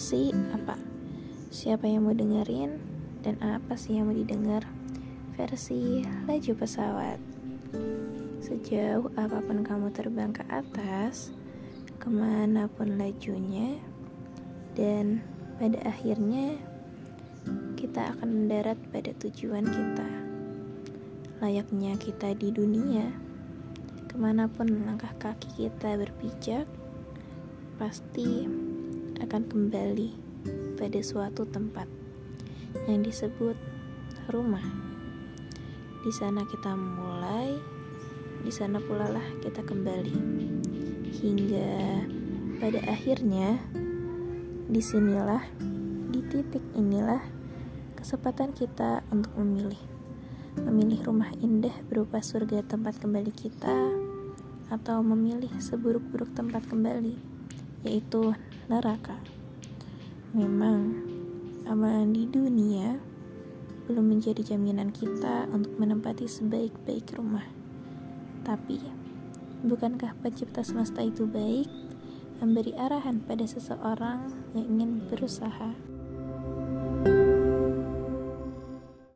versi apa siapa yang mau dengerin dan apa sih yang mau didengar? Versi laju pesawat. Sejauh apa pun kamu terbang ke atas ke mana pun lajunya dan pada akhirnya kita akan mendarat pada tujuan kita. Layaknya kita di dunia. Ke mana pun langkah kaki kita berpijak pasti akan kembali pada suatu tempat yang disebut rumah. Di sana kita mulai, di sana pula lah kita kembali. Hingga pada akhirnya di sinilah, di titik inilah kesempatan kita untuk memilih. Memilih rumah indah berupa surga tempat kembali kita atau memilih seburuk-buruk tempat kembali yaitu neraka. Memang, amalan di dunia belum menjadi jaminan kita untuk menempati sebaik-baik rumah. Tapi, bukankah pencipta semesta itu baik, memberi arahan pada seseorang yang ingin berusaha?